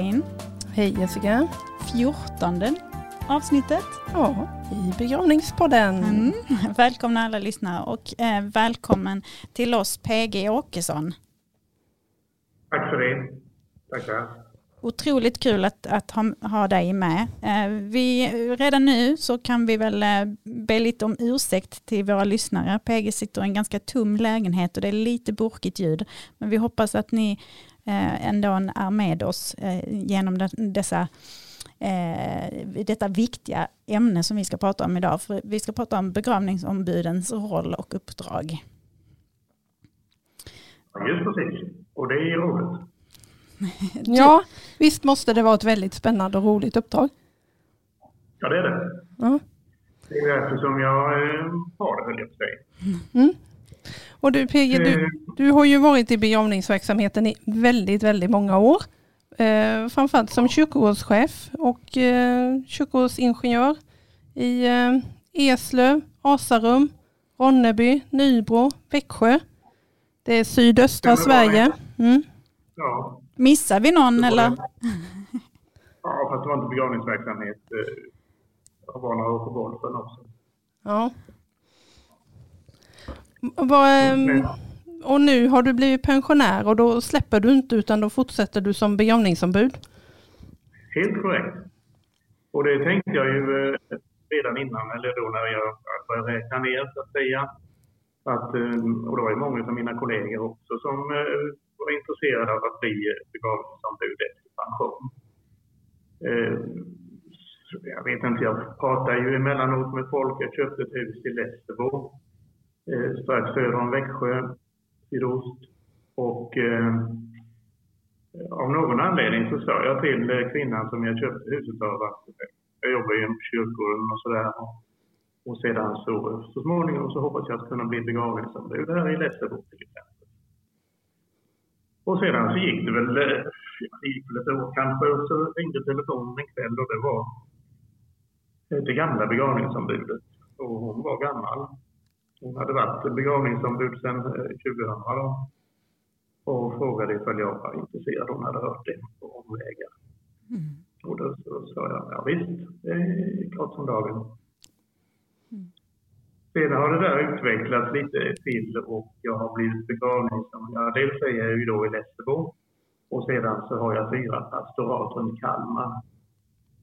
Jacqueline. Hej Jessica. Fjortonde avsnittet. Ja, i begravningspodden. Mm. Välkomna alla lyssnare och eh, välkommen till oss PG Åkesson. Tack för det. Tackar. Otroligt kul att, att ha, ha dig med. Eh, vi, redan nu så kan vi väl eh, be lite om ursäkt till våra lyssnare. PG sitter i en ganska tom lägenhet och det är lite burkigt ljud. Men vi hoppas att ni ändå är med oss eh, genom dessa eh, detta viktiga ämne som vi ska prata om idag. För vi ska prata om begravningsombudens roll och uppdrag. Just precis, och det är roligt. ja, visst måste det vara ett väldigt spännande och roligt uppdrag? Ja, det är det. Ja. Det är därför som jag eh, har det, höll jag på säga. Mm. Och du PG, du, eh. du har ju varit i begravningsverksamheten i väldigt, väldigt många år. Eh, framförallt som kyrkogårdschef och eh, kyrkogårdsingenjör i eh, Eslöv, Asarum, Ronneby, Nybro, Växjö. Det är sydöstra Sverige. Mm. Ja. Missar vi någon eller? Ja, fast det var inte begravningsverksamhet. Eh, jag var några år på golfen också. Ja. Vad, um, och nu har du blivit pensionär och då släpper du inte utan då fortsätter du som begravningsombud? Helt korrekt. Och det tänkte jag ju eh, redan innan, eller då när jag började räkna ner så att säga. Att, eh, och det var ju många av mina kollegor också som eh, var intresserade av att bli begravningsombud efter pension. Jag vet inte, jag pratar ju emellanåt med folk. Jag köpte ett hus i Lessebo Eh, strax söder om Växjö sydost. Och eh, av någon anledning så sa jag till eh, kvinnan som jag köpte huset av att eh, jag jobbar ju på kyrkogården och sådär. Och sedan så, så småningom så hoppas jag att kunna bli begravningsombud här i Lessebo till exempel. Och sedan så gick det väl, eh, det gick väl ett år kanske och så ringde telefonen en kväll och det var eh, det gamla begravningsombudet. Och hon var gammal. Hon hade varit begravningsombud sedan 2000 eh, då, och frågade ifall jag var intresserad. Hon hade hört det på omvägar. Mm. Och då så sa jag, ja visst, det är klart som dagen. Mm. Sedan har det där utvecklats lite till och jag har blivit begravningsombud. Dels är jag ju då i Lessebo och sedan så har jag fyra pastorat runt Kalmar.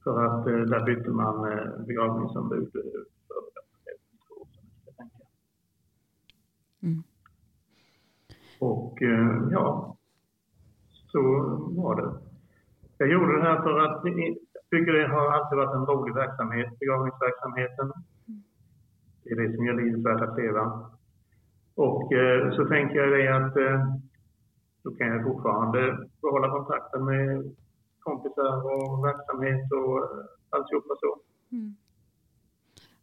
För att eh, där bytte man eh, begravningsombud Mm. Och eh, ja, så var det. Jag gjorde det här för att jag tycker det har alltid varit en rolig verksamhet, begravningsverksamheten. Det är det som gör livet värt att leva. Och eh, så tänker jag det att eh, då kan jag fortfarande behålla kontakten med kompisar och verksamhet och alltihopa så. Mm.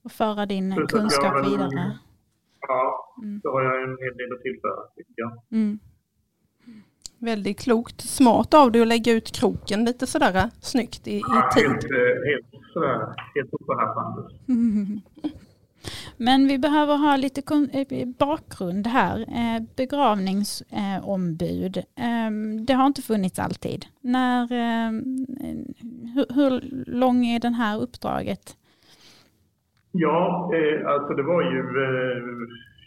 Och föra din så kunskap vidare. Ja, mm. då har jag en hel del att tillföra tycker jag. Mm. Väldigt klokt. Smart av dig att lägga ut kroken lite sådär äh, snyggt i, i ja, tid. Helt, eh, helt sådär, helt. Mm. Men vi behöver ha lite eh, bakgrund här. Eh, begravningsombud, ehm, det har inte funnits alltid. När, ehm, hur lång är det här uppdraget? Ja, eh, alltså det var ju eh,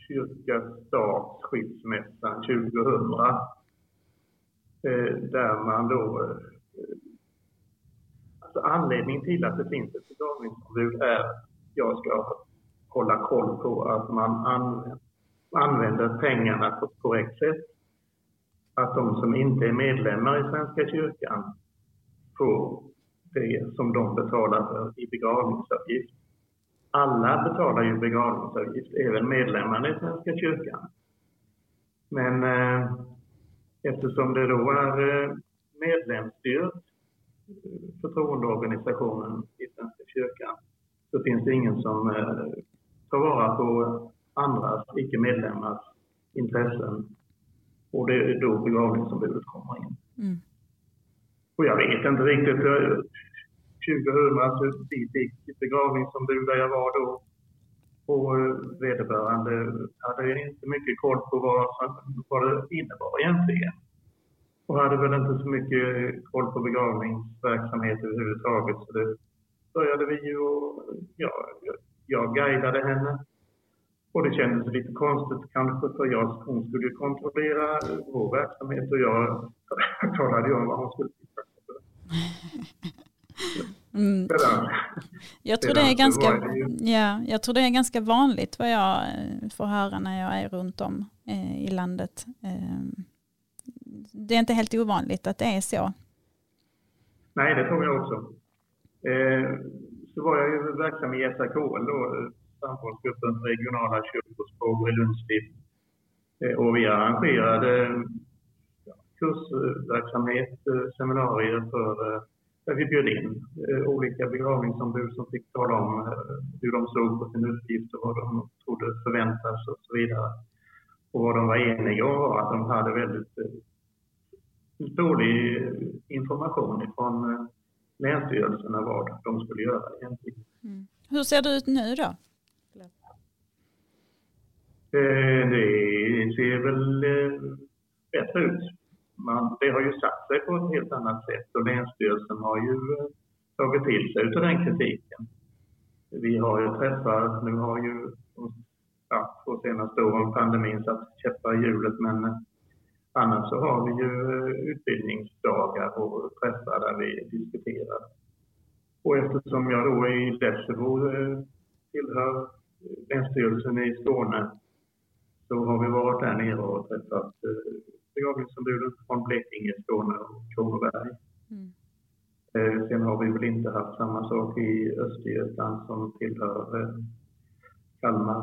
kyrka-stat skilsmässan 2000. Eh, där man då... Eh, alltså anledningen till att det finns ett begravningsombud är att jag ska hålla koll på att man använder pengarna på ett korrekt sätt. Att de som inte är medlemmar i Svenska kyrkan får det som de betalar för i begravningsavgift alla betalar ju begravningsavgift, även medlemmarna i Svenska kyrkan. Men eh, eftersom det då är eh, medlemsstyrt, eh, förtroendeorganisationen i Svenska kyrkan, så finns det ingen som eh, tar vara på andras icke-medlemmars intressen. Och det är då begravningsombudet kommer in. Mm. Och jag vet inte riktigt, 2000 så vi fick begravningsombud där jag var då. Och eh, vederbörande hade inte mycket koll på vad, vad det innebar egentligen. och hade väl inte så mycket koll på begravningsverksamhet överhuvudtaget. Så det började vi ju och ja, jag guidade henne. Och det kändes lite konstigt kanske för jag, hon skulle ju kontrollera vår verksamhet och jag talade ju om vad hon skulle titta på. Mm. Jag, tror det är ganska, ja, jag tror det är ganska vanligt vad jag eh, får höra när jag är runt om eh, i landet. Eh, det är inte helt ovanligt att det är så. Nej, det tror jag också. Eh, så var jag ju verksam i SAKL då, samrådsgruppens regionala kyrkospråk i Lundsstift. Eh, och vi arrangerade kursverksamhet, seminarier för där vi bjöd in olika begravningsombud som fick tala om hur de såg på sin uppgift och vad de trodde förväntas och så vidare. Och vad de var eniga om var att de hade väldigt dålig information från länsstyrelserna vad de skulle göra egentligen. Mm. Hur ser det ut nu då? Eh, det ser väl eh, bättre ut. Man, det har ju satt sig på ett helt annat sätt och Länsstyrelsen har ju eh, tagit till sig av den kritiken. Vi har ju träffar, nu har ju ja, på senaste åren pandemin satt käppar i hjulet men eh, annars så har vi ju eh, utbildningsdagar och träffar där vi diskuterar. Och eftersom jag då i Lessebo tillhör Länsstyrelsen i Skåne så har vi varit där nere och träffat begravningsombuden från Blekinge, Skåne och Kronoberg. Mm. Eh, sen har vi väl inte haft samma sak i Östergötland som tillhör eh, Kalmar.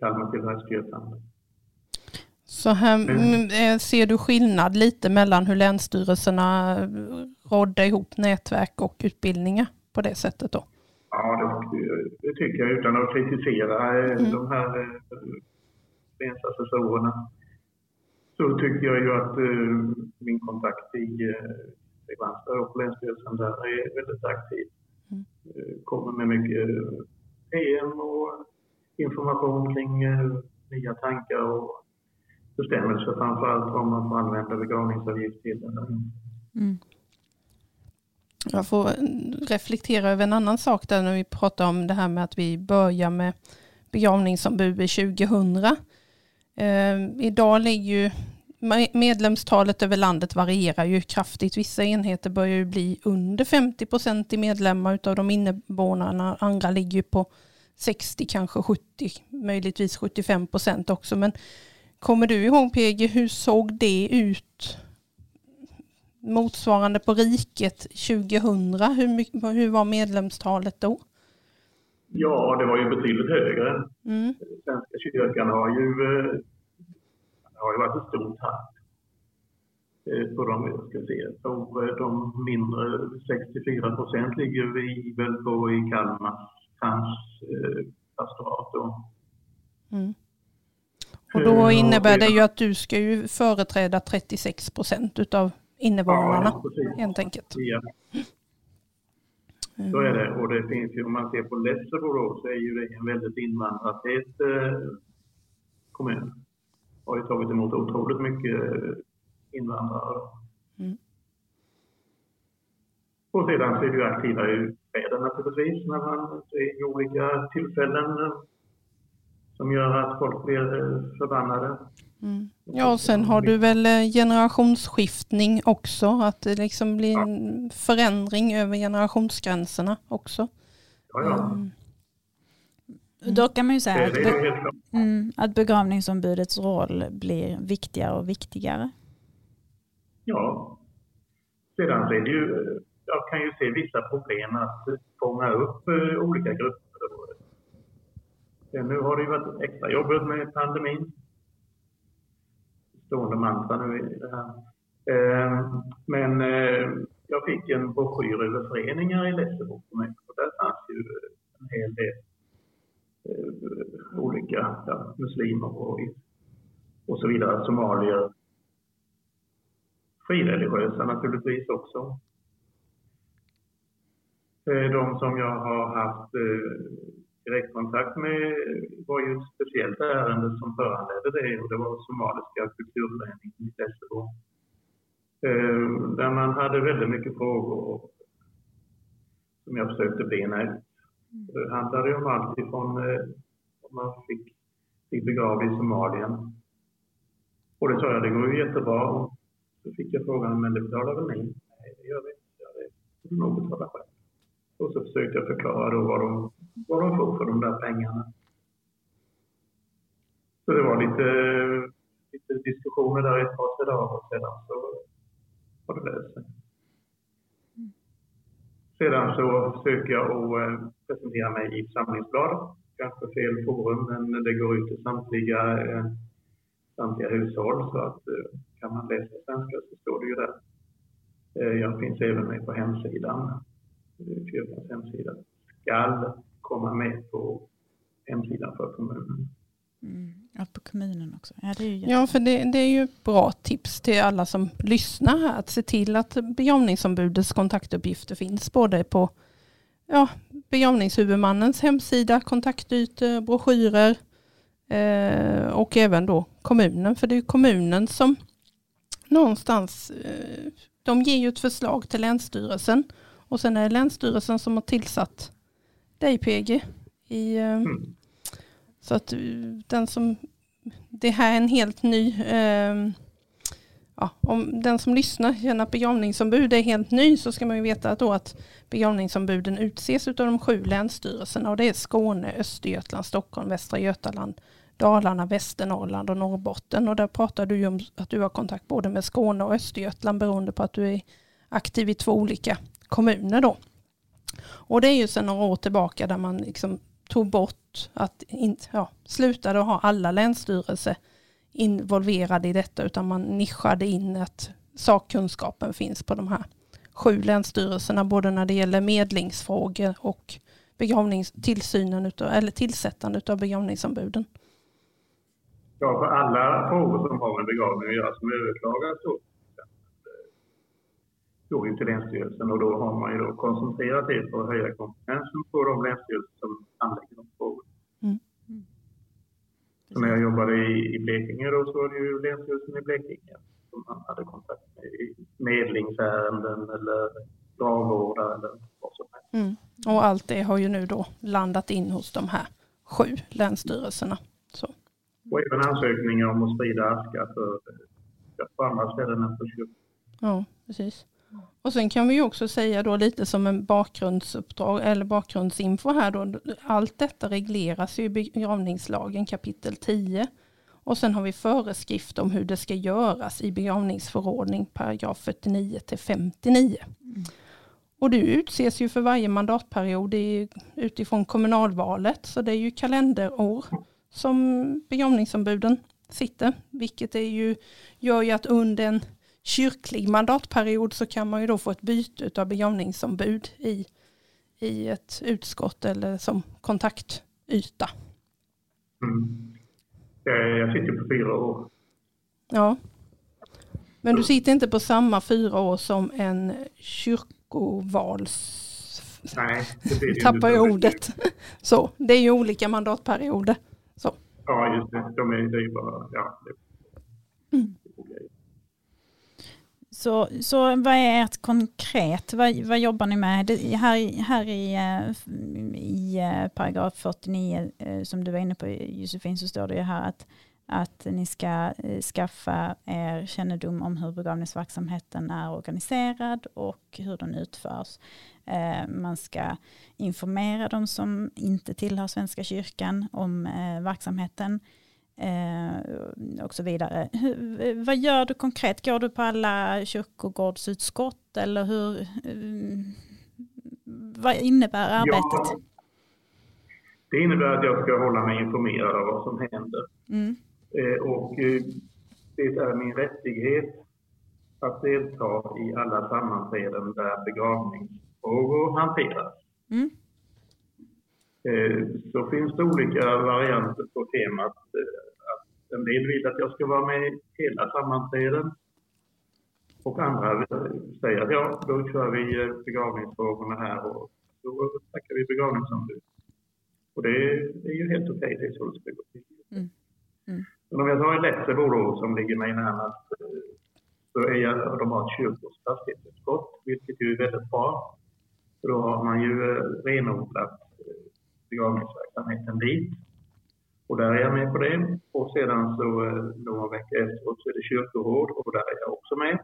Kalmar tillhör Östergötland. Så här mm. ser du skillnad lite mellan hur länsstyrelserna rådde ihop nätverk och utbildningar på det sättet då? Ja, det, det tycker jag utan att kritisera mm. de här länsassessorerna så tycker jag ju att uh, min kontakt i Kristianstad och Länsstyrelsen där är väldigt aktiv. Mm. Uh, kommer med mycket PM och information kring nya tankar och bestämmelser framför allt om man får använda begravningsavgift till eller mm. Jag får reflektera över en annan sak där när vi pratar om det här med att vi börjar med begravningsombud 2000. Eh, idag ligger ju medlemstalet över landet varierar ju kraftigt. Vissa enheter börjar ju bli under 50 procent i medlemmar av de invånarna. Andra ligger ju på 60, kanske 70, möjligtvis 75 procent också. Men kommer du ihåg PG, hur såg det ut motsvarande på riket 2000? Hur, hur var medlemstalet då? Ja, det var ju betydligt högre. Mm. Svenska kyrkan har ju, eh, har ju varit ett stort tapp eh, på de, ska se, på eh, de mindre 64 procent ligger vi väl på i Kalmar pastorat. Mm. Och då innebär det ju att du ska ju företräda 36 procent utav invånarna ja, helt enkelt. Ja. Så är det. Och det finns ju, om man ser på Lessebo då, så är ju det en väldigt invandrartät eh, kommun. Har ju tagit emot otroligt mycket invandrare. Mm. Och sedan så är ju aktiva utfäder naturligtvis, när man ser olika tillfällen eh, som gör att folk blir eh, förbannade. Mm. Ja, och sen har du väl eh, generationsskiftning också, att det liksom blir en förändring över generationsgränserna också. Ja, ja. Mm. Då kan man ju säga att, be mm, att begravningsombudets roll blir viktigare och viktigare. Ja. Sedan är det ju, jag kan ju se vissa problem att fånga upp eh, olika grupper. Nu har det ju varit extra jobbigt med pandemin stående mantra nu i det här. Ehm, men eh, jag fick en broschyr över föreningar i Lessebo kommun och där fanns ju en hel del Eh, olika ja, muslimer och, och så vidare, somalier. Frireligiösa naturligtvis också. Eh, de som jag har haft eh, direktkontakt med var ju ett speciellt ärende som föranledde det och det var Somaliska kulturföreningen i Lessebo. Eh, där man hade väldigt mycket frågor som jag försökte bena ut. Det handlade om allt ifrån eh, om man fick bli begravd i Somalien. Och det sa jag, det går ju jättebra. Och så fick jag frågan, men det betalar väl ni? Nej, det gör vi inte. Det får nog betala själv. Och så försökte jag förklara då vad de, vad de får för de där pengarna. Så det var lite, lite diskussioner där ett par, tre dagar och sedan så har det löst sig. Sedan så försöker jag att eh, presentera mig i församlingsbladet. Kanske fel forum, men det går ut till samtliga, eh, samtliga hushåll. Så att eh, kan man läsa svenska så står det ju där. Jag finns även med på hemsidan, kyrkans hemsida. Skall komma med på hemsidan för kommunen. Mm. Ja, på kommunen också. Ja, det är ju ja för det, det, är ju bra tips till alla som lyssnar här. Att se till att begravningsombudets kontaktuppgifter finns både på ja, begravningshuvudmannens hemsida, kontaktytor, broschyrer eh, och även då kommunen. För det är kommunen som någonstans, eh, de ger ju ett förslag till Länsstyrelsen och sen är det Länsstyrelsen som har tillsatt dig PG i eh, mm. Så att eh, den som, det här är en helt ny, eh, ja, om den som lyssnar känner att begravningsombud är helt ny så ska man ju veta då att begravningsombuden utses av de sju länsstyrelserna och det är Skåne, Östergötland, Stockholm, Västra Götaland, Dalarna, Västernorrland och Norrbotten. Och där pratar du ju om att du har kontakt både med Skåne och Östergötland beroende på att du är aktiv i två olika kommuner då. Och det är ju sedan några år tillbaka där man liksom tog bort att inte, ja, slutade ha alla länsstyrelser involverade i detta utan man nischade in att sakkunskapen finns på de här sju länsstyrelserna både när det gäller medlingsfrågor och begravningstillsynen utav, eller tillsättande av begravningsombuden. Ja, för alla frågor som har med begravning att göra som överklagas går ju till Länsstyrelsen och då har man ju då koncentrerat det på att höja kompetensen på de länsstyrelser som handlägger de frågorna. När jag jobbade i, i Blekinge då så var det ju Länsstyrelsen i Blekinge som man hade kontakt med i medlingsärenden eller gravvårdar eller vad som helst. Mm. Och allt det har ju nu då landat in hos de här sju länsstyrelserna. Så. Och även ansökningar om att sprida aska för, för andra ställen än för kyrkan. Ja, precis. Och sen kan vi ju också säga då lite som en bakgrundsuppdrag eller bakgrundsinfo här då. Allt detta regleras ju i begravningslagen kapitel 10. Och sen har vi föreskrift om hur det ska göras i begravningsförordning paragraf 49 till 59. Mm. Och det utses ju för varje mandatperiod utifrån kommunalvalet. Så det är ju kalenderår som begravningsombuden sitter. Vilket är ju, gör ju att under en kyrklig mandatperiod så kan man ju då få ett byte av begravningsombud i, i ett utskott eller som kontaktyta. Mm. Jag sitter på fyra år. Ja. Men du sitter inte på samma fyra år som en kyrkovals... Nej, det blir Tappar jag ordet. Så, det är ju olika mandatperioder. Så. Ja, just det. De är, det är ju bara... Ja, det, mm. Så, så vad är ert konkret? Vad, vad jobbar ni med? Det, här, här i, eh, i eh, paragraf 49 eh, som du var inne på Josefin så står det ju här att, att ni ska skaffa er kännedom om hur begravningsverksamheten är organiserad och hur den utförs. Man ska informera de som inte tillhör Svenska kyrkan om verksamheten eh, och så vidare. Hur, vad gör du konkret? Går du på alla kyrkogårdsutskott eller hur? Eh, vad innebär arbetet? Ja, det innebär att jag ska hålla mig informerad av vad som händer. Mm. Eh, och eh, det är min rättighet att delta i alla sammanträden där begravningsfrågor hanteras. Mm. Eh, så finns det olika varianter på temat en del vill att jag ska vara med hela sammanträden. Och andra säger att ja, då kör vi eh, begravningsfrågorna här och då tackar vi begravningsombud. Och det är ju helt okej, det är så det ska gå till. Mm. Mm. Men om jag tar Lessebo då, som ligger mig närmast, så är jag, de har ett kyrkors fastighetsutskott, vilket ju är väldigt bra. För då har man ju eh, renodlat eh, begravningsverksamheten dit. Och där är jag med på det. Och sedan så eh, några veckor efteråt så är det kyrkoråd och där är jag också med.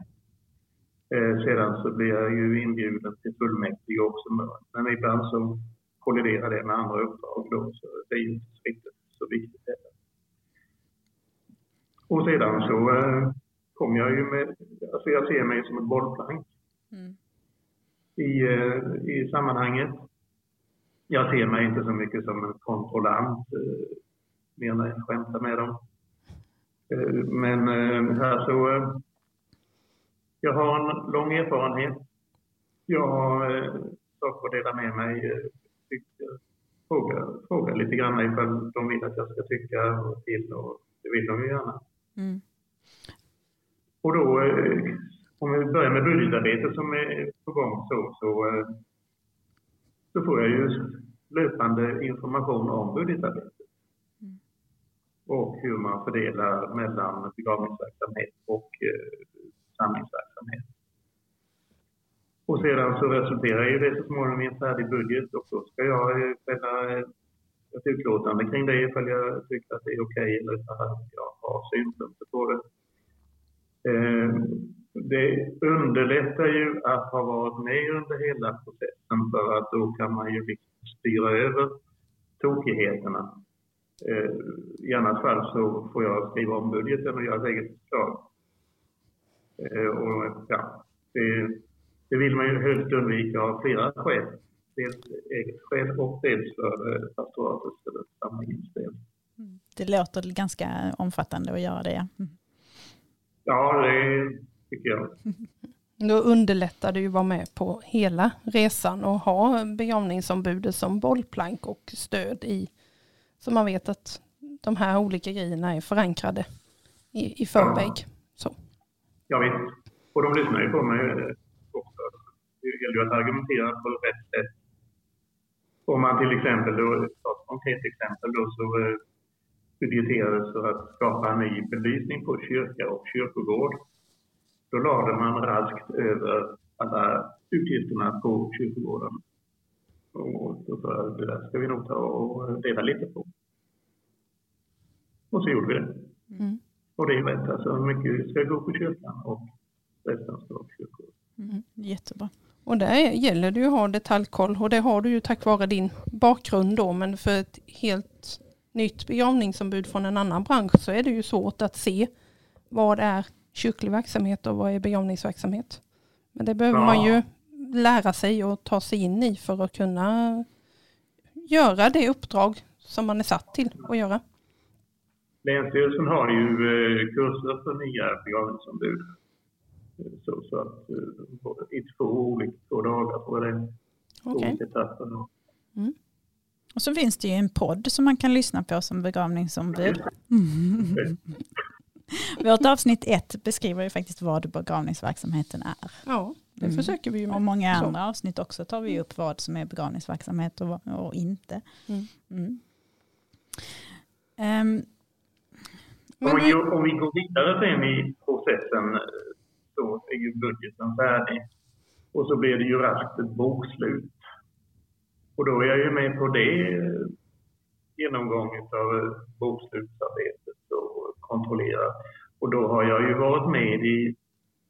Sedan så blir jag ju inbjuden till fullmäktige också. Men ibland så kolliderar det med andra uppdrag då, så det är ju inte riktigt så viktigt heller. Och sedan så kom jag ju med, alltså jag ser mig som ett bollplank. Mm i, eh, i sammanhanget. Jag ser mig inte så mycket som en kontrollant, eh, mer när jag skämtar med dem. Eh, men här så, jag har en lång erfarenhet. Jag har saker att dela med mig. Fråga, fråga lite grann ifall de vill att jag ska tycka och till och det vill de ju gärna. Mm. Och då om vi börjar med budgetarbetet som är på gång så, så, eh, så får jag ju löpande information om budgetarbetet. Och hur man fördelar mellan begravningsverksamhet och eh, samlingsverksamhet. Och sedan så resulterar ju det så småningom i en färdig budget och då ska jag eh, fälla ett utlåtande kring det ifall jag tycker att det är okej okay, eller ifall jag har synpunkter på det. Eh, det underlättar ju att ha varit med under hela processen för att då kan man ju liksom styra över tokigheterna. Eh, I annat fall så får jag skriva om budgeten och göra ett eget förslag. Eh, och, ja, det, det, vill man ju helst undvika av flera skäl. Dels eget skäl och dels för eh, pastoratets eller samlingens del. Mm. Det låter ganska omfattande att göra det. Mm. Ja, det tycker jag. Då underlättar det ju att vara med på hela resan och ha begravningsombudet som bollplank och stöd i. Så man vet att de här olika grejerna är förankrade i, i förväg. Ja. Så. Ja visst. Och de lyssnar ju på mig eh, också. Det gäller ju att argumentera på rätt sätt. Om man till exempel, då, ett konkret exempel då, så eh, budgeterades för att skapa en ny belysning på kyrka och kyrkogård. Då lade man raskt över alla utgifterna på kyrkogården. Och då jag, det där ska vi nog ta och dela lite på. Och så gjorde vi det. Mm. Och det är rätt, alltså mycket ska gå på kyrkan och resten ska gå på kyrkogården. Mm. Jättebra. Och där gäller det ju att ha detaljkoll och det har du ju tack vare din bakgrund då men för ett helt nytt begravningsombud från en annan bransch så är det ju svårt att se vad är kyrklig verksamhet och vad är begravningsverksamhet. Men det behöver ja. man ju lära sig och ta sig in i för att kunna göra det uppdrag som man är satt till att göra. Länsstyrelsen har ju eh, kurser för nya begravningsombud. Så, så att eh, i två olika två dagar tror jag det är. Okay. Mm. Och så finns det ju en podd som man kan lyssna på som begravningsombud. Mm. Vårt avsnitt ett beskriver ju faktiskt vad begravningsverksamheten är. Ja, det mm. försöker vi ju med. Och många andra Så. avsnitt också tar vi upp vad som är begravningsverksamhet och, och inte. Mm. Mm. Um, om, vi, om vi går vidare sen i processen så är ju budgeten färdig. Och så blir det ju raskt ett bokslut. Och då är jag ju med på det genomgång av bokslutsarbetet och kontrollera. Och då har jag ju varit med i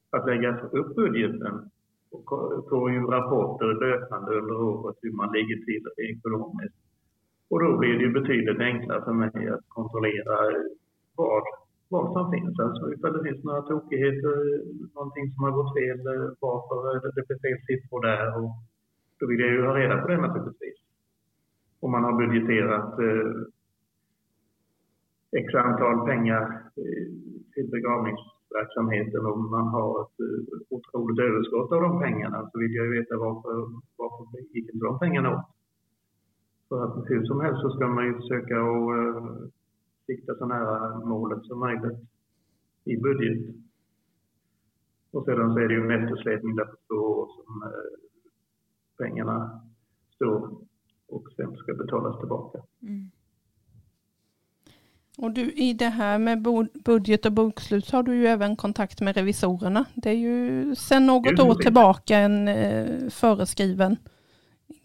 att lägga upp budgeten och får ju rapporter löpande under året hur man ligger till ekonomiskt. Och då blir det ju betydligt enklare för mig att kontrollera vad, vad som finns. Alltså ifall det finns några tokigheter, någonting som har gått fel, eh, varför det blir fel siffror där. Och då vill jag ju ha reda på det naturligtvis. Om man har budgeterat eh, x antal pengar eh, till verksamheten och man har ett eh, otroligt överskott av de pengarna så vill jag ju veta varför, varför gick inte de pengarna åt? För att hur som helst så ska man ju försöka att eh, sikta så nära målet som möjligt i budget. Och sedan så är det ju en eftersläpning där på två år som eh, pengarna står och sen ska betalas tillbaka. Mm. Och du, i det här med budget och bokslut har du ju även kontakt med revisorerna. Det är ju sedan något år tillbaka en eh, föreskriven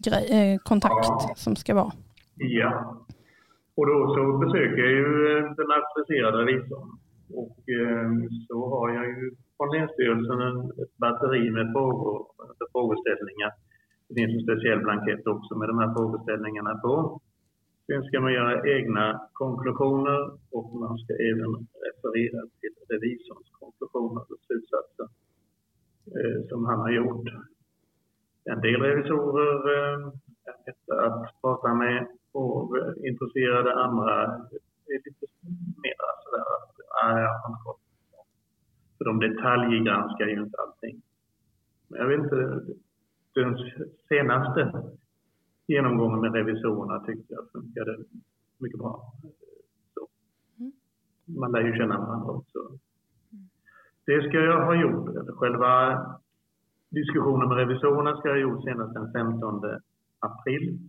grej, eh, kontakt ja. som ska vara. Ja, och då så besöker jag ju eh, den auktoriserade revisorn. Och eh, så har jag ju från Länsstyrelsen ett batteri med frågor, frågeställningar. Det finns en speciell blankett också med de här frågeställningarna på. Sen ska man göra egna konklusioner och man ska även referera till revisorns konklusioner och slutsatser eh, som han har gjort. En del revisorer eh, är lätta att prata med och eh, intresserade andra är lite mer sådär att ah, har han ska För de detaljgranskar ju inte allting. Men jag vet inte, den senaste genomgången med revisorerna tyckte jag funkade mycket bra. Så. Mm. Man lär ju känna varandra också. Det ska jag ha gjort. Själva diskussionen med revisorerna ska jag ha gjort senast den 15 april.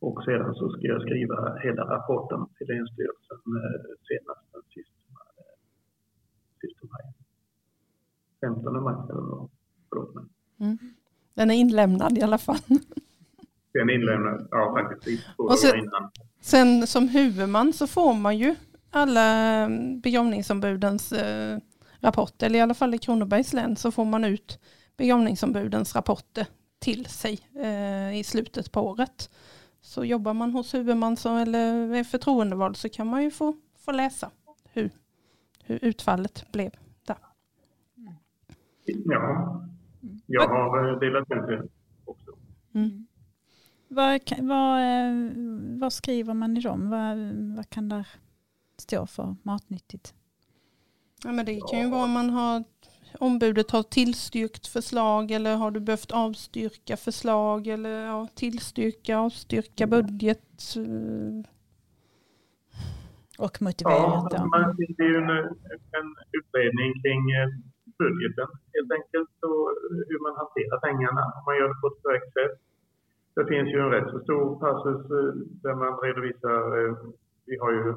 Och sedan så ska jag skriva hela rapporten till Länsstyrelsen eh, senast den sista, sista maj. 15 maj eller vad? Förlåt mig. Mm. Den är inlämnad i alla fall. Den är inlämnad, ja faktiskt. Och sen, innan. sen som huvudman så får man ju alla mm, begravningsombudens eh, rapporter, eller i alla fall i Kronobergs län så får man ut begravningsombudens rapporter till sig eh, i slutet på året. Så jobbar man hos huvudman så, eller är förtroendevald så kan man ju få, få läsa hur, hur utfallet blev där. Ja, jag har eh, delat ut det också. Mm. Vad, vad, eh, vad, skriver man i dem? Vad, vad kan där stå för matnyttigt? Ja, men det kan ju vara om man har ombudet har tillstyrkt förslag eller har du behövt avstyrka förslag eller ja, tillstyrka, avstyrka budget? Och motiverat. Ja, man, det är ju en, en utredning kring eh, budgeten helt enkelt och hur man hanterar pengarna. Om man gör det på ett korrekt sätt. Det finns ju en rätt så stor passus eh, där man redovisar, eh, vi har ju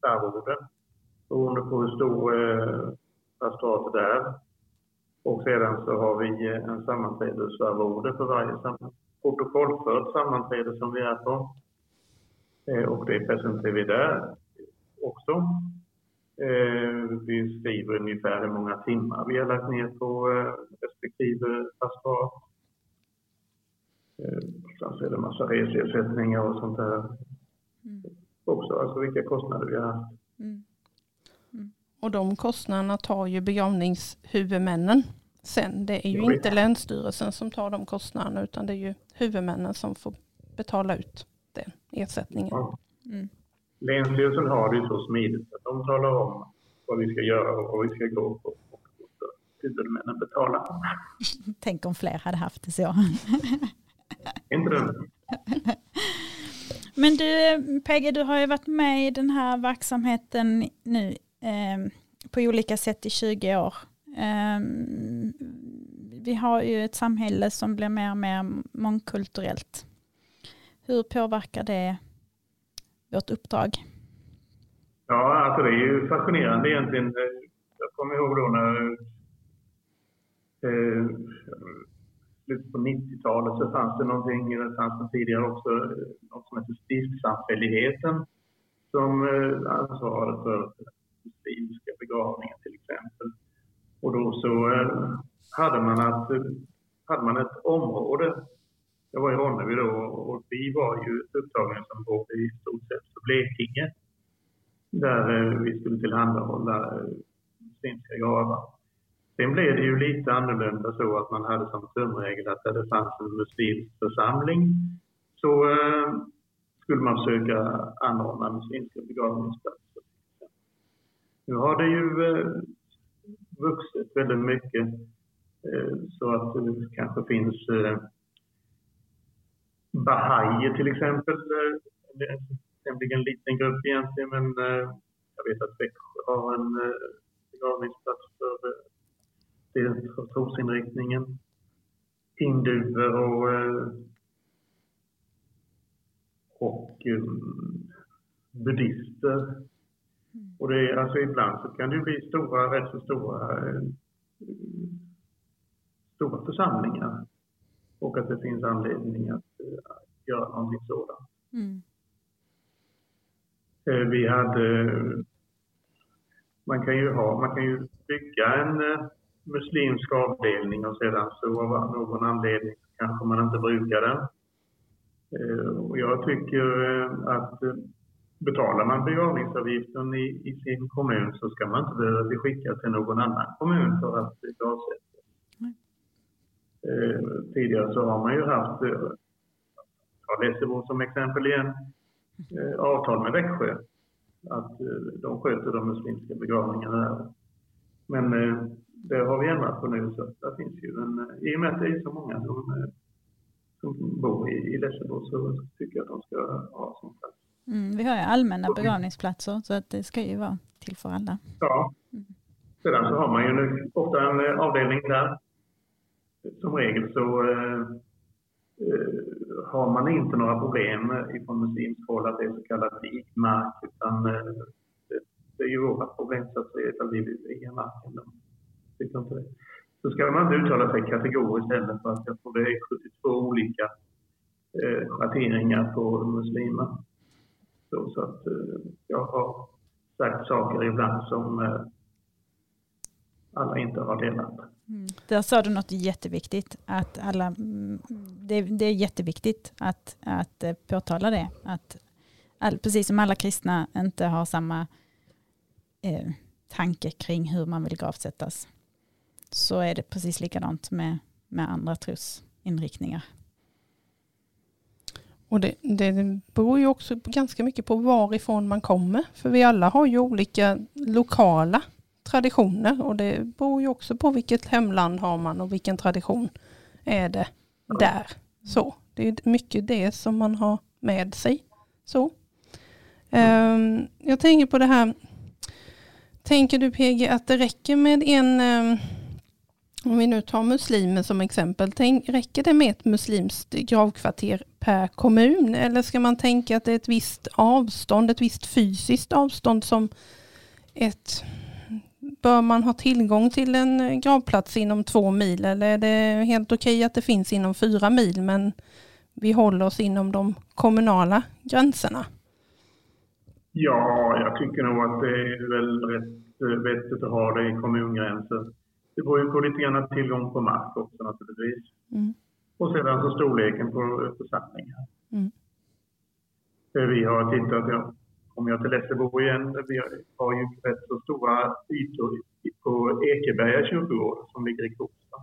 arvoden beroende på hur stor eh, pastoratet är och sedan så har vi en sammanträdesarvode för varje sam protokollfört sammanträde som vi är på. Och det presenterar vi där också. Vi skriver ungefär hur många timmar vi har lagt ner på respektive pastorat. Sen så är det en massa reseersättningar och sånt där mm. också, alltså vilka kostnader vi har haft. Mm. Och de kostnaderna tar ju begravningshuvudmännen sen. Det är ju inte Länsstyrelsen som tar de kostnaderna utan det är ju huvudmännen som får betala ut den ersättningen. Ja. Mm. Länsstyrelsen har det ju så smidigt att de talar om vad vi ska göra och vad vi ska gå på. Och huvudmännen betalar. Tänk om fler hade haft det så. Inte det. Men du, Pegge, du har ju varit med i den här verksamheten nu eh, på olika sätt i 20 år. Eh, vi har ju ett samhälle som blir mer och mer mångkulturellt. Hur påverkar det vårt uppdrag? Ja, alltså det är ju fascinerande egentligen. Jag kommer ihåg då när eh, slutet på 90-talet så fanns det någonting, det fanns det tidigare också, något som heter Stiftssamfälligheten som eh, ansvarade för muslimska begravningar till exempel. Och då så eh, hade man, att, hade man ett område, jag var i Ronneby då och vi var ju ett upptagningsområde i stort sett för Blekinge där eh, vi skulle tillhandahålla muslimska gravar. Sen blev det ju lite annorlunda så att man hade som tumregel att där det fanns en muslimsk församling så eh, skulle man försöka anordna muslimska begravningsplatser. Nu har det ju eh, vuxit väldigt mycket eh, så att det kanske finns eh, Bahaier till exempel. Det är en tämligen liten grupp egentligen men eh, jag vet att Växjö har en eh, begravningsplats för eh, den trosinriktningen. Hinduer och, och buddhister Mm. Och det är, alltså ibland så kan det bli stora, rätt så stora, eh, stora församlingar. Och att det finns anledning att göra någonting sådant. Mm. Vi hade, man kan ju ha, man kan ju bygga en muslimsk avdelning och sedan så av någon anledning kanske man inte brukar den. Eh, och jag tycker eh, att eh, betalar man begravningsavgiften i, i, sin kommun så ska man inte behöva bli skickad till någon annan kommun för att bli avsättad. Eh, tidigare så har man ju haft, ta Lessebo som exempel igen, eh, avtal med Växjö. Att eh, de sköter de muslimska begravningarna där. Men det har vi ändrat på nu så det finns ju en, eh, i och med att det är så många som, eh, som bor i, i Lessebo så tycker jag att de ska ha som plats. Mm, vi har ju allmänna begravningsplatser så att det ska ju vara till för alla. Ja. Mm. Sedan så har man ju nu ofta en eh, avdelning där. Som regel så eh, har man inte några problem ifrån muslimskt håll att det är så kallad vikmark utan eh, det, det, är ju våra problem så att säga ifall vi vill viga marken tycker inte det. Så ska man inte uttala sig kategoriskt heller för att jag tror det är 72 olika eh, schatteringar på muslimer. Så, så att eh, jag har sagt saker ibland som eh, alla inte har delat. Mm. Där sa du något jätteviktigt. Att alla, mm, det, det, är jätteviktigt att, att eh, påtala det. Att all, precis som alla kristna inte har samma eh, tanke kring hur man vill gravsättas. Så är det precis likadant med, med andra trosinriktningar. Och det, det beror ju också ganska mycket på varifrån man kommer. För vi alla har ju olika lokala traditioner och det beror ju också på vilket hemland har man och vilken tradition är det där. Så det är mycket det som man har med sig. Så. Um, jag tänker på det här. Tänker du PG att det räcker med en um, om vi nu tar muslimer som exempel, tänk, räcker det med ett muslimskt gravkvarter per kommun eller ska man tänka att det är ett visst avstånd, ett visst fysiskt avstånd som ett Bör man ha tillgång till en gravplats inom två mil eller är det helt okej att det finns inom fyra mil men vi håller oss inom de kommunala gränserna? Ja, jag tycker nog att det är väl rätt vettigt att ha det i kommungränser. Det beror ju på lite grann tillgång på mark också naturligtvis. Mm. Och sedan så storleken på församlingar. Mm. Vi har tittat, om jag till Lessebo igen, vi har ju rätt så stora ytor på Ekeberga kyrkogård som ligger i Kosta.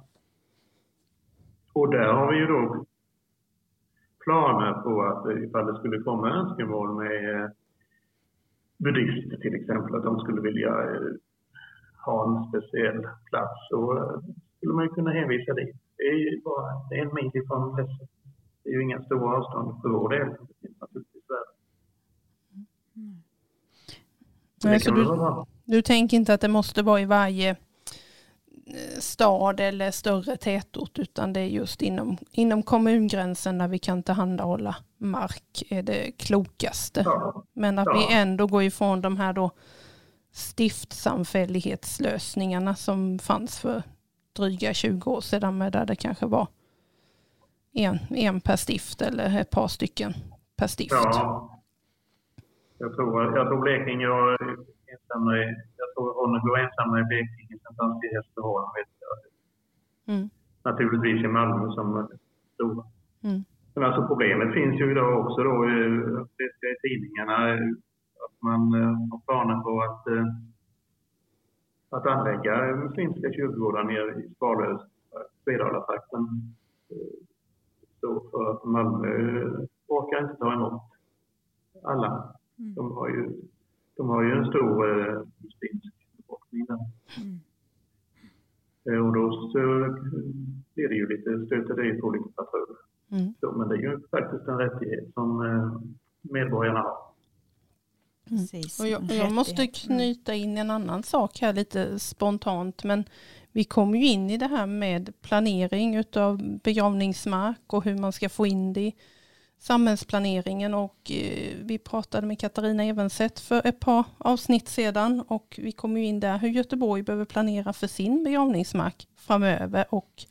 Och där har vi ju då planer på att ifall det skulle komma önskemål med eh, buddister till exempel, att de skulle vilja ha en speciell plats så eh, skulle man kunna hänvisa dit. Det är ju bara det är en mil ifrån Lesse. Det är ju inga stora avstånd för vår del. Det finns naturligtvis värre. Mm. Nej, så du, du tänker inte att det måste vara i varje eh, stad eller större tätort utan det är just inom, inom kommungränsen där vi kan tillhandahålla mark är det klokaste. Ja. Men att ja. vi ändå går ifrån de här då stiftsamfällighetslösningarna som fanns för dryga 20 år sedan med där det kanske var en, en per stift eller ett par stycken per stift. Ja. Jag tror, jag tror Blekinge var ensamma i, jag tror Ronneby var ensamma i Blekinge, sen fanns det Hässleholm. Mm. Naturligtvis i Malmö som stora. Mm. Men alltså problemet finns ju idag också då, det i tidningarna, att man eh, har planer på att, eh, att anlägga muslimska kyrkogårdar nere i Svalöv, eh, Svedala-trakten. Så för Malmö orkar inte ta emot alla. Mm. De har ju, de har ju en stor muslimsk befolkning där. Mm. Och då så blir det ju lite stöter det på olika patruller. Mm. men det är ju faktiskt en rättighet som medborgarna har. Precis, och jag, jag måste knyta in en annan sak här lite spontant. Men vi kommer ju in i det här med planering av begravningsmark och hur man ska få in det i samhällsplaneringen och eh, vi pratade med Katarina Evenset för ett par avsnitt sedan och vi kom ju in där hur Göteborg behöver planera för sin begravningsmark framöver och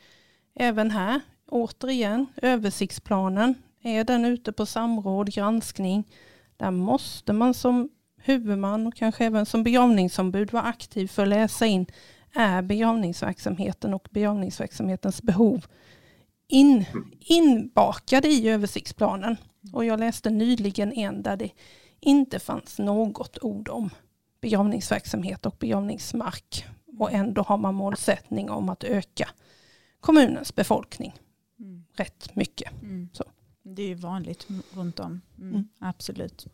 även här återigen översiktsplanen är den ute på samråd, granskning. Där måste man som huvudman och kanske även som begravningsombud vara aktiv för att läsa in är begravningsverksamheten och begravningsverksamhetens behov in, inbakade i översiktsplanen. Och jag läste nyligen en där det inte fanns något ord om begravningsverksamhet och begravningsmark. Och ändå har man målsättning om att öka kommunens befolkning mm. rätt mycket. Mm. Så. Det är ju vanligt runt om. Mm. mm. Absolut.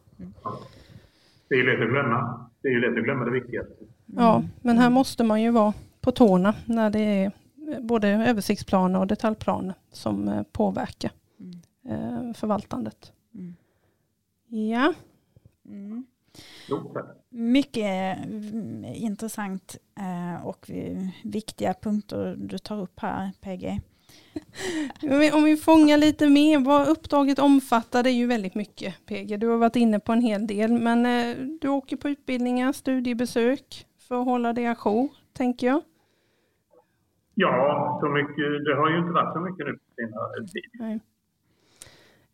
Mm. Det är ju lätt att glömma. Det är ju lätt att glömma det viktigaste. Ja, men här måste man ju vara på tårna när det är både översiktsplaner och detaljplaner som eh, påverkar mm. Eh, förvaltandet. Mm. Ja. Mm. Mycket mm, intressant eh, och viktiga punkter du tar upp här PG. Om vi fångar lite mer vad uppdraget omfattar, det är ju väldigt mycket PG. Du har varit inne på en hel del, men du åker på utbildningar, studiebesök för att hålla dig ajour, tänker jag. Ja, så mycket, det har ju inte varit så mycket nu på senare tid.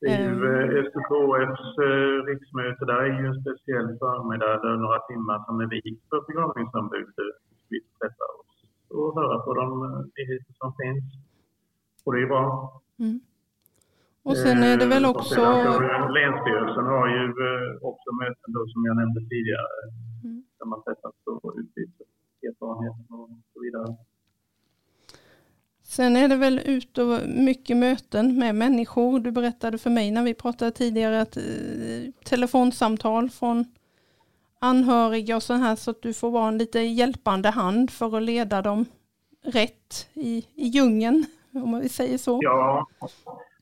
Det är ju ehm. SKKFs eh, riksmöte, där är ju en speciell förmiddag, där några timmar som är vikt för begravningsombud. Vi träffar oss och höra på de eh, nyheter som finns. Och det är bra. Mm. Och sen är det väl också... Sen, länsstyrelsen har ju också möten då, som jag nämnde tidigare, mm. där man träffas och utbyter erfarenheter och så vidare. Sen är det väl ut och mycket möten med människor. Du berättade för mig när vi pratade tidigare att eh, telefonsamtal från anhöriga och så här så att du får vara en lite hjälpande hand för att leda dem rätt i, i djungeln, om man säger så. Ja,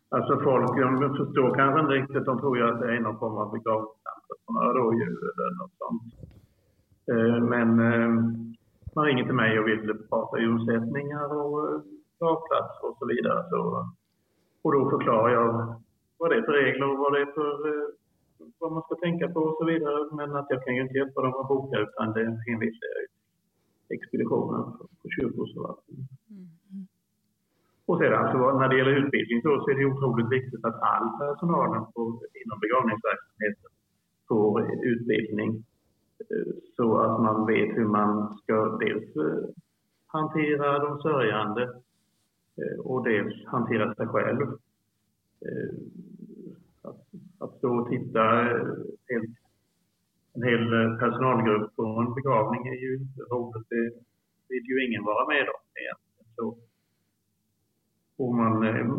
alltså folk de förstår kanske inte riktigt. De tror ju att det är någon form av begravningscenter rådjur eller något sånt. Eh, men eh, man ringer till mig och vill prata djursättningar och gravplats och så vidare. Så, och då förklarar jag vad det är för regler och vad det är för eh, vad man ska tänka på och så vidare. Men att jag kan ju inte hjälpa dem att boka utan det hänvisar jag expeditionen på kyrkogårdsförvaltningen. Mm. Och sedan så när det gäller utbildning så, så är det otroligt viktigt att all personal inom begravningsverksamheten får utbildning eh, så att man vet hur man ska dels eh, hantera de sörjande eh, och dels hantera sig själv. Att, att stå och titta helt, en hel personalgrupp på en begravning är ju inte roligt. Det vill ju ingen vara med om egentligen. Så, och man, eh,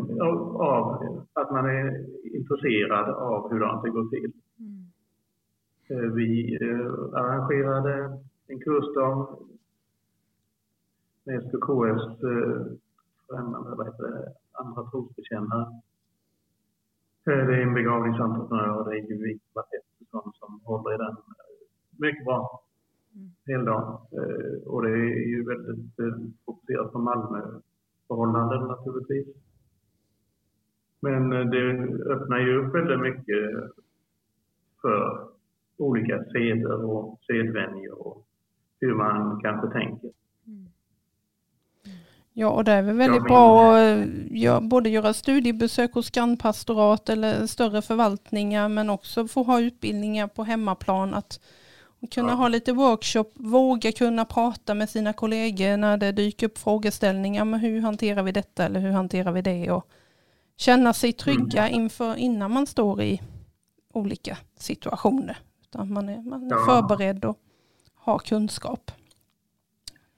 av att man är intresserad av hur det går till. Mm. Vi arrangerade en kursdag med SKKFs främmande, vad heter det, andra trosbekännare. Det är en begravningsentreprenör och det är ju Ingvar Pettersson som håller i den mycket bra. Mm. Hela dagen. Eh, och det är ju väldigt eh, fokuserat på Malmö-förhållanden naturligtvis. Men eh, det öppnar ju upp väldigt mycket för olika seder och sedvänjor och hur man kanske tänker. Ja, och det är väl väldigt bra att både göra studiebesök hos grannpastorat eller större förvaltningar men också få ha utbildningar på hemmaplan. Att kunna ja. ha lite workshop, våga kunna prata med sina kollegor när det dyker upp frågeställningar. Men hur hanterar vi detta eller hur hanterar vi det? Och känna sig trygga mm. inför, innan man står i olika situationer. Utan man är, man är ja. förberedd och har kunskap.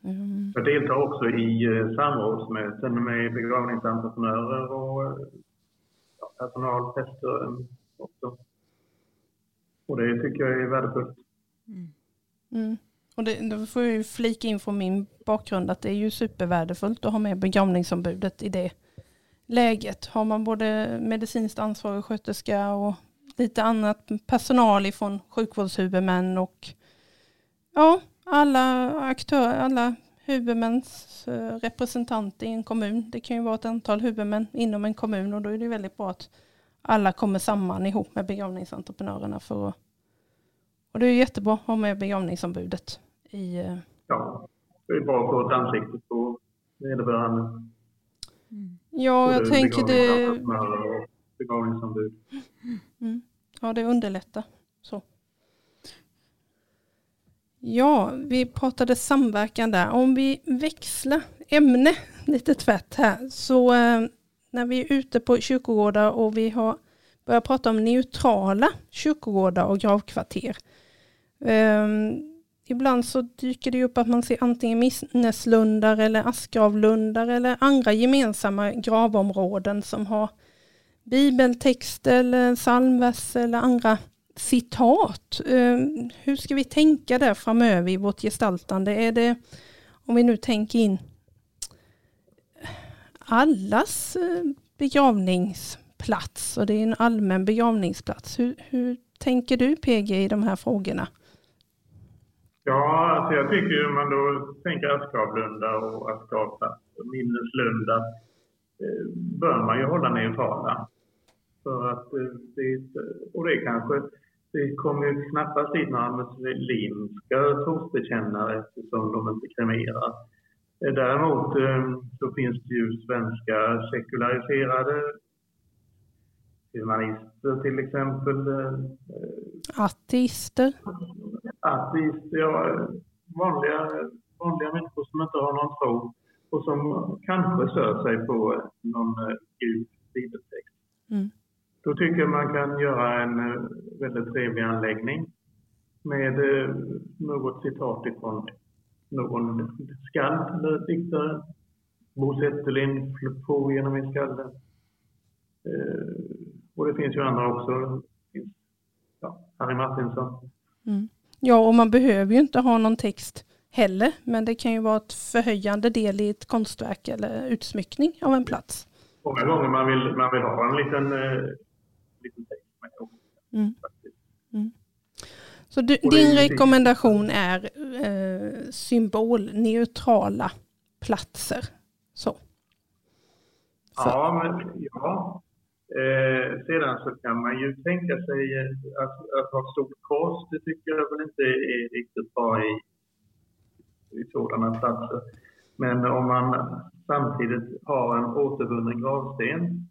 Mm. Jag deltar också i eh, samrådsmöten med begravningsentreprenörer och eh, personal, präster också. Och det tycker jag är värdefullt. Mm. Och det, då får jag flika in från min bakgrund att det är ju supervärdefullt att ha med begravningsombudet i det läget. Har man både medicinskt ansvarig sköterska och lite annat personal ifrån sjukvårdshuvudmän och ja, alla aktörer, alla huvudmäns eh, representanter i en kommun. Det kan ju vara ett antal huvudmän inom en kommun och då är det väldigt bra att alla kommer samman ihop med begravningsentreprenörerna för att och det är jättebra att ha med begravningsombudet i... Eh, ja, det är bra att få ett ansikte på vederbörande. Mm. Ja, jag tänker det... Begravningsombud. Mm. Ja, det underlättar. Så. Ja, vi pratade samverkan där. Om vi växlar ämne lite tvärt här. Så eh, när vi är ute på kyrkogårdar och vi har börjat prata om neutrala kyrkogårdar och gravkvarter. Um, ibland så dyker det upp att man ser antingen minneslundar eller askgravlundar eller andra gemensamma gravområden som har bibeltext eller psalmvers eller andra citat. Um, hur ska vi tänka där framöver i vårt gestaltande? Är det, om vi nu tänker in allas eh, begravningsplats och det är en allmän begravningsplats. Hur, hur tänker du PG i de här frågorna? Ja, alltså jag tycker ju man då tänker Askavlunda och Askavplats och Minneslunda eh, bör man ju hålla neutrala. För att eh, det, och det kanske, det kommer ju knappast dit några muslimska trosbekännare eftersom de inte kremerar. Eh, däremot eh, så finns det ju svenska sekulariserade humanister till exempel. Ateister? Ateister, ja. Vanliga, vanliga människor som inte har någon tro och som kanske stör sig på någon eh, gud bibeltext. Mm. Då tycker jag man kan göra en eh, väldigt trevlig anläggning med eh, något citat ifrån någon skald eller diktare. Bo Zetterlind på genom min skalle. Och det finns ju andra också. Ja, Harry Martinsson. Mm. Ja, och man behöver ju inte ha någon text heller, men det kan ju vara ett förhöjande del i ett konstverk eller utsmyckning av en plats. Många gånger man vill, man vill ha en liten, eh, liten text med. Mm. Mm. Så du, din rekommendation är eh, symbolneutrala platser? Så. Ja, men, ja, Eh, sedan så kan man ju tänka sig eh, att, att ha stort kors. Det tycker jag väl inte är riktigt bra i, i sådana platser. Men om man samtidigt har en återvunnen gravsten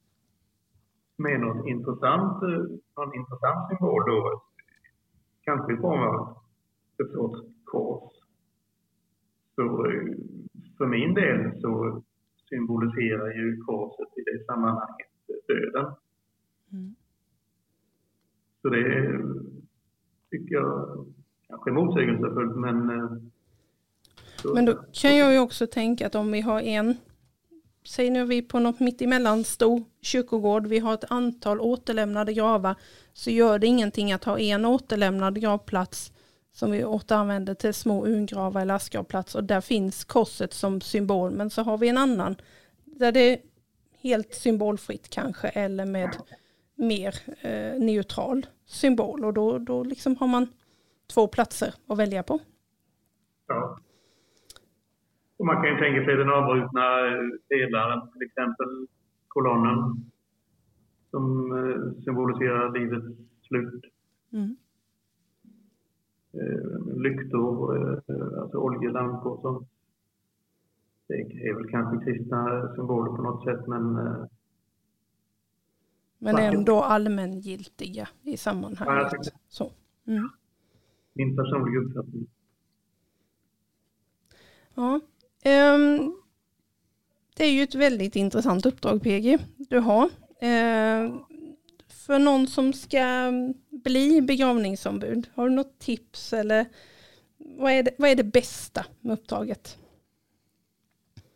med något intressant, eh, någon intressant symbol då, kanske i form av ett sorts kors. Så eh, för min del så symboliserar ju korset i det sammanhanget döden. Mm. Så det tycker jag kanske är motsägelsefullt men... Eh, men då kan jag ju också tänka att om vi har en, säg nu vi på något mittemellan stor kyrkogård, vi har ett antal återlämnade gravar, så gör det ingenting att ha en återlämnad gravplats som vi återanvänder till små urgravar eller askgravplats och där finns korset som symbol, men så har vi en annan där det helt symbolfritt kanske eller med mer eh, neutral symbol och då, då liksom har man två platser att välja på. Ja. Och man kan ju tänka sig den avbrutna pelaren, till exempel kolonnen som eh, symboliserar livets slut. Mm. Eh, lyktor, eh, alltså oljelampor som det är väl kanske kristna symboler på något sätt men eh, men ändå allmängiltiga i sammanhanget. Ja, Så. Mm. Min personliga uppfattning. Ja. Um, det är ju ett väldigt intressant uppdrag PG du har. Uh, för någon som ska bli begravningsombud, har du något tips eller vad är det, vad är det bästa med uppdraget?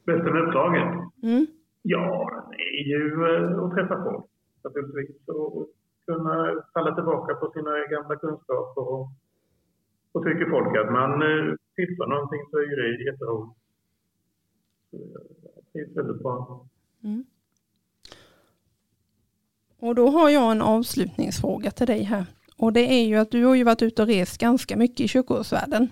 Bästa med uppdraget? Mm. Ja, det är ju eh, att träffa folk naturligtvis och kunna falla tillbaka på sina gamla kunskaper. Och, och tycker folk att man eh, tillför någonting så är det jätteroligt. Det är väldigt bra. Mm. Och då har jag en avslutningsfråga till dig här. Och det är ju att du har ju varit ute och rest ganska mycket i kyrkogårdsvärlden.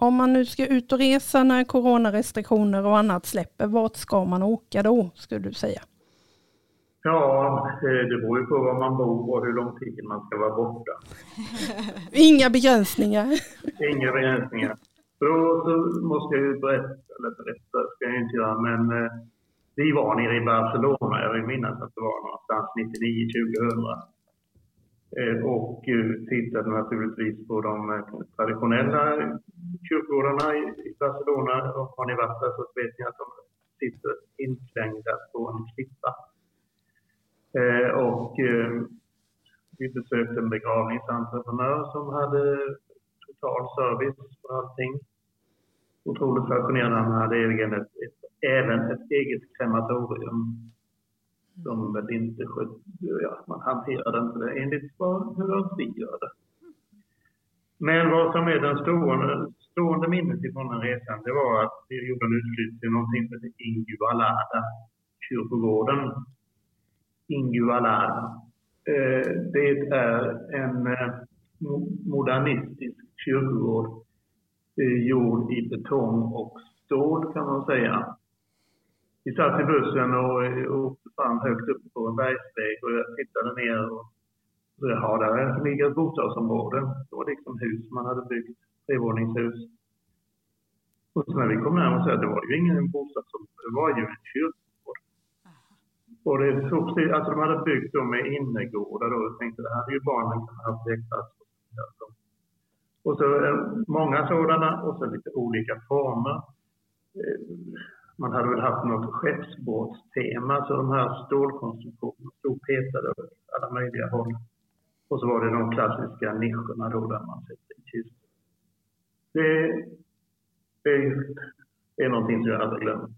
Om man nu ska ut och resa när coronarestriktioner och annat släpper, vart ska man åka då, skulle du säga? Ja, eh, det beror ju på var man bor och hur lång tid man ska vara borta. Inga begränsningar. Inga begränsningar. Då så måste jag ju berätta, eller berätta ska jag inte göra, men eh, vi var nere i Barcelona, jag vill minnas att det var någonstans 99-2000. Eh, och eh, tittade naturligtvis på de eh, traditionella kyrkogårdarna i Barcelona. Och har ni varit där så vet ni att de sitter inklängda på en klippa. Och vi besökte en begravningsentreprenör som hade total service för allting. Otroligt fascinerande. Han hade även ett, ett, även ett eget krematorium som väl inte ja, man hanterade inte det enligt vad, hur vi gör det. Men vad som är den stående, stående minnet ifrån den resan, det var att vi gjorde en utflykt till någonting som heter Ingualada, kyrkogården. Ingualada. Eh, det är en eh, modernistisk kyrkogård eh, gjord i betong och stål kan man säga. Vi satt i bussen och åkte fram högt upp på en bergsväg och jag tittade ner och så, ja, där ligger ett bostadsområde. Det var liksom hus man hade byggt, trevåningshus. Och så när vi kom närmare så det var ju ingen bostadsområde, det var ju en kyrkogård. Och det tog alltså de hade byggt dem med innergårdar då. Jag tänkte det hade ju barnen kunnat ha lekplats och så eh, många sådana och så lite olika former. Eh, man hade väl haft något skeppsbåtstema, så de här stålkonstruktionerna stod petade åt alla möjliga håll. Och så var det de klassiska nischerna då där man sätter i kistor. Det, det är någonting som jag aldrig glömmer.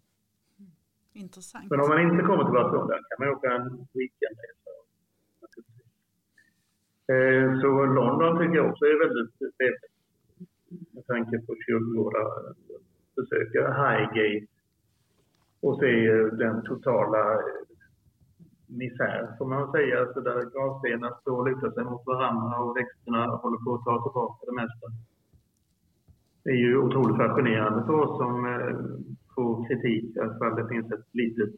Intressant. Men om man inte kommer till Barcelona kan man åka en weekendresa. Eh, så London tycker jag också är väldigt trevligt. Med tanke på kyrkogårdar. Besöka Highgate och se den totala misär, får man säga. Alltså där gravstenar står och lutar sig mot varandra och växterna håller på att ta tillbaka det mesta. Det är ju otroligt fascinerande för oss som eh, får kritik, att det finns ett litet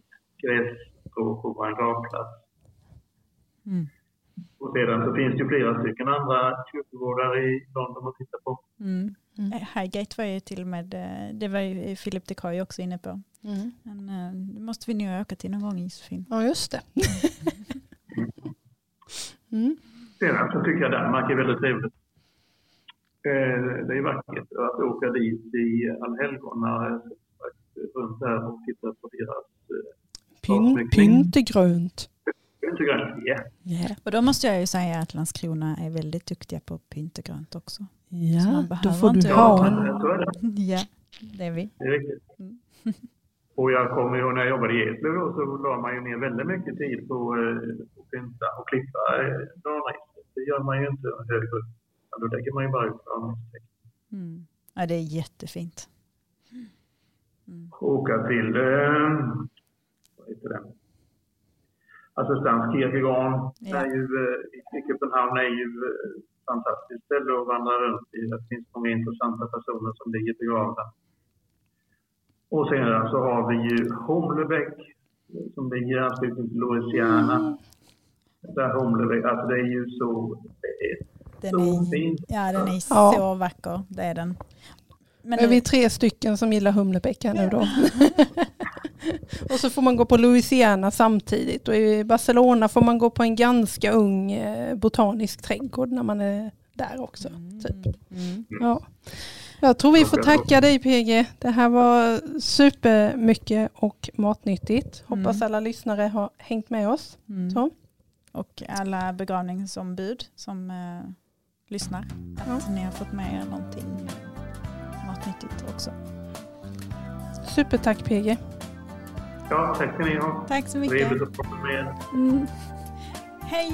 grässtrå på vår gravplats. Mm. Och sedan så finns det ju flera stycken andra kyrkogårdar i London att titta på. Mm. Mm. Eh, Highgate var ju till och med, eh, det var ju Philip de Koy också inne på. Mm. Men eh, det måste vi nog åka till någon gång Josefin. Ja just det. mm. Sedan så tycker jag Danmark är väldigt trevligt. Det är vackert att åka dit i allhelgona runt där och titta på deras Pyn, Pyntegrönt. Pyntegrönt, ja. Yeah. Och då måste jag ju säga att Landskrona är väldigt duktiga på pyntegrönt också. Ja, då får du ha en... Ja, det är vi. Det är riktigt. Mm. Och jag kommer ihåg när jag jobbade i Eslöv då, så la man ju ner väldigt mycket tid på eh, att pynta och klippa eh, Det gör man ju inte högre upp. Då lägger man ju bara ut. Mm. Ja, det är jättefint. Mm. Åka till, eh? Assistanskirkegården ja. är ju, eh, i Köpenhamn är ju eh, fantastiskt ställe att vandra runt i. Det finns många intressanta personer som ligger begravda. Och sen så har vi ju Humlebäck som ligger i anslutning till Louisiana. Mm. Där Humlebäck, alltså det är ju så, är den så är, fint. Ja, den är ja. så vacker, det är den. Men är vi tre stycken som gillar Humlebäck här nu då? och så får man gå på Louisiana samtidigt och i Barcelona får man gå på en ganska ung eh, botanisk trädgård när man är där också. Mm. Typ. Mm. Ja. Jag tror vi får tacka dig PG. Det här var supermycket och matnyttigt. Hoppas mm. alla lyssnare har hängt med oss. Mm. Och alla begravningsombud som eh, lyssnar. Att ja. ni har fått med er någonting matnyttigt också. Supertack PG. Ja, tack ska ni ha. Tack så mycket. Trevligt att prata med er. Mm. Hej!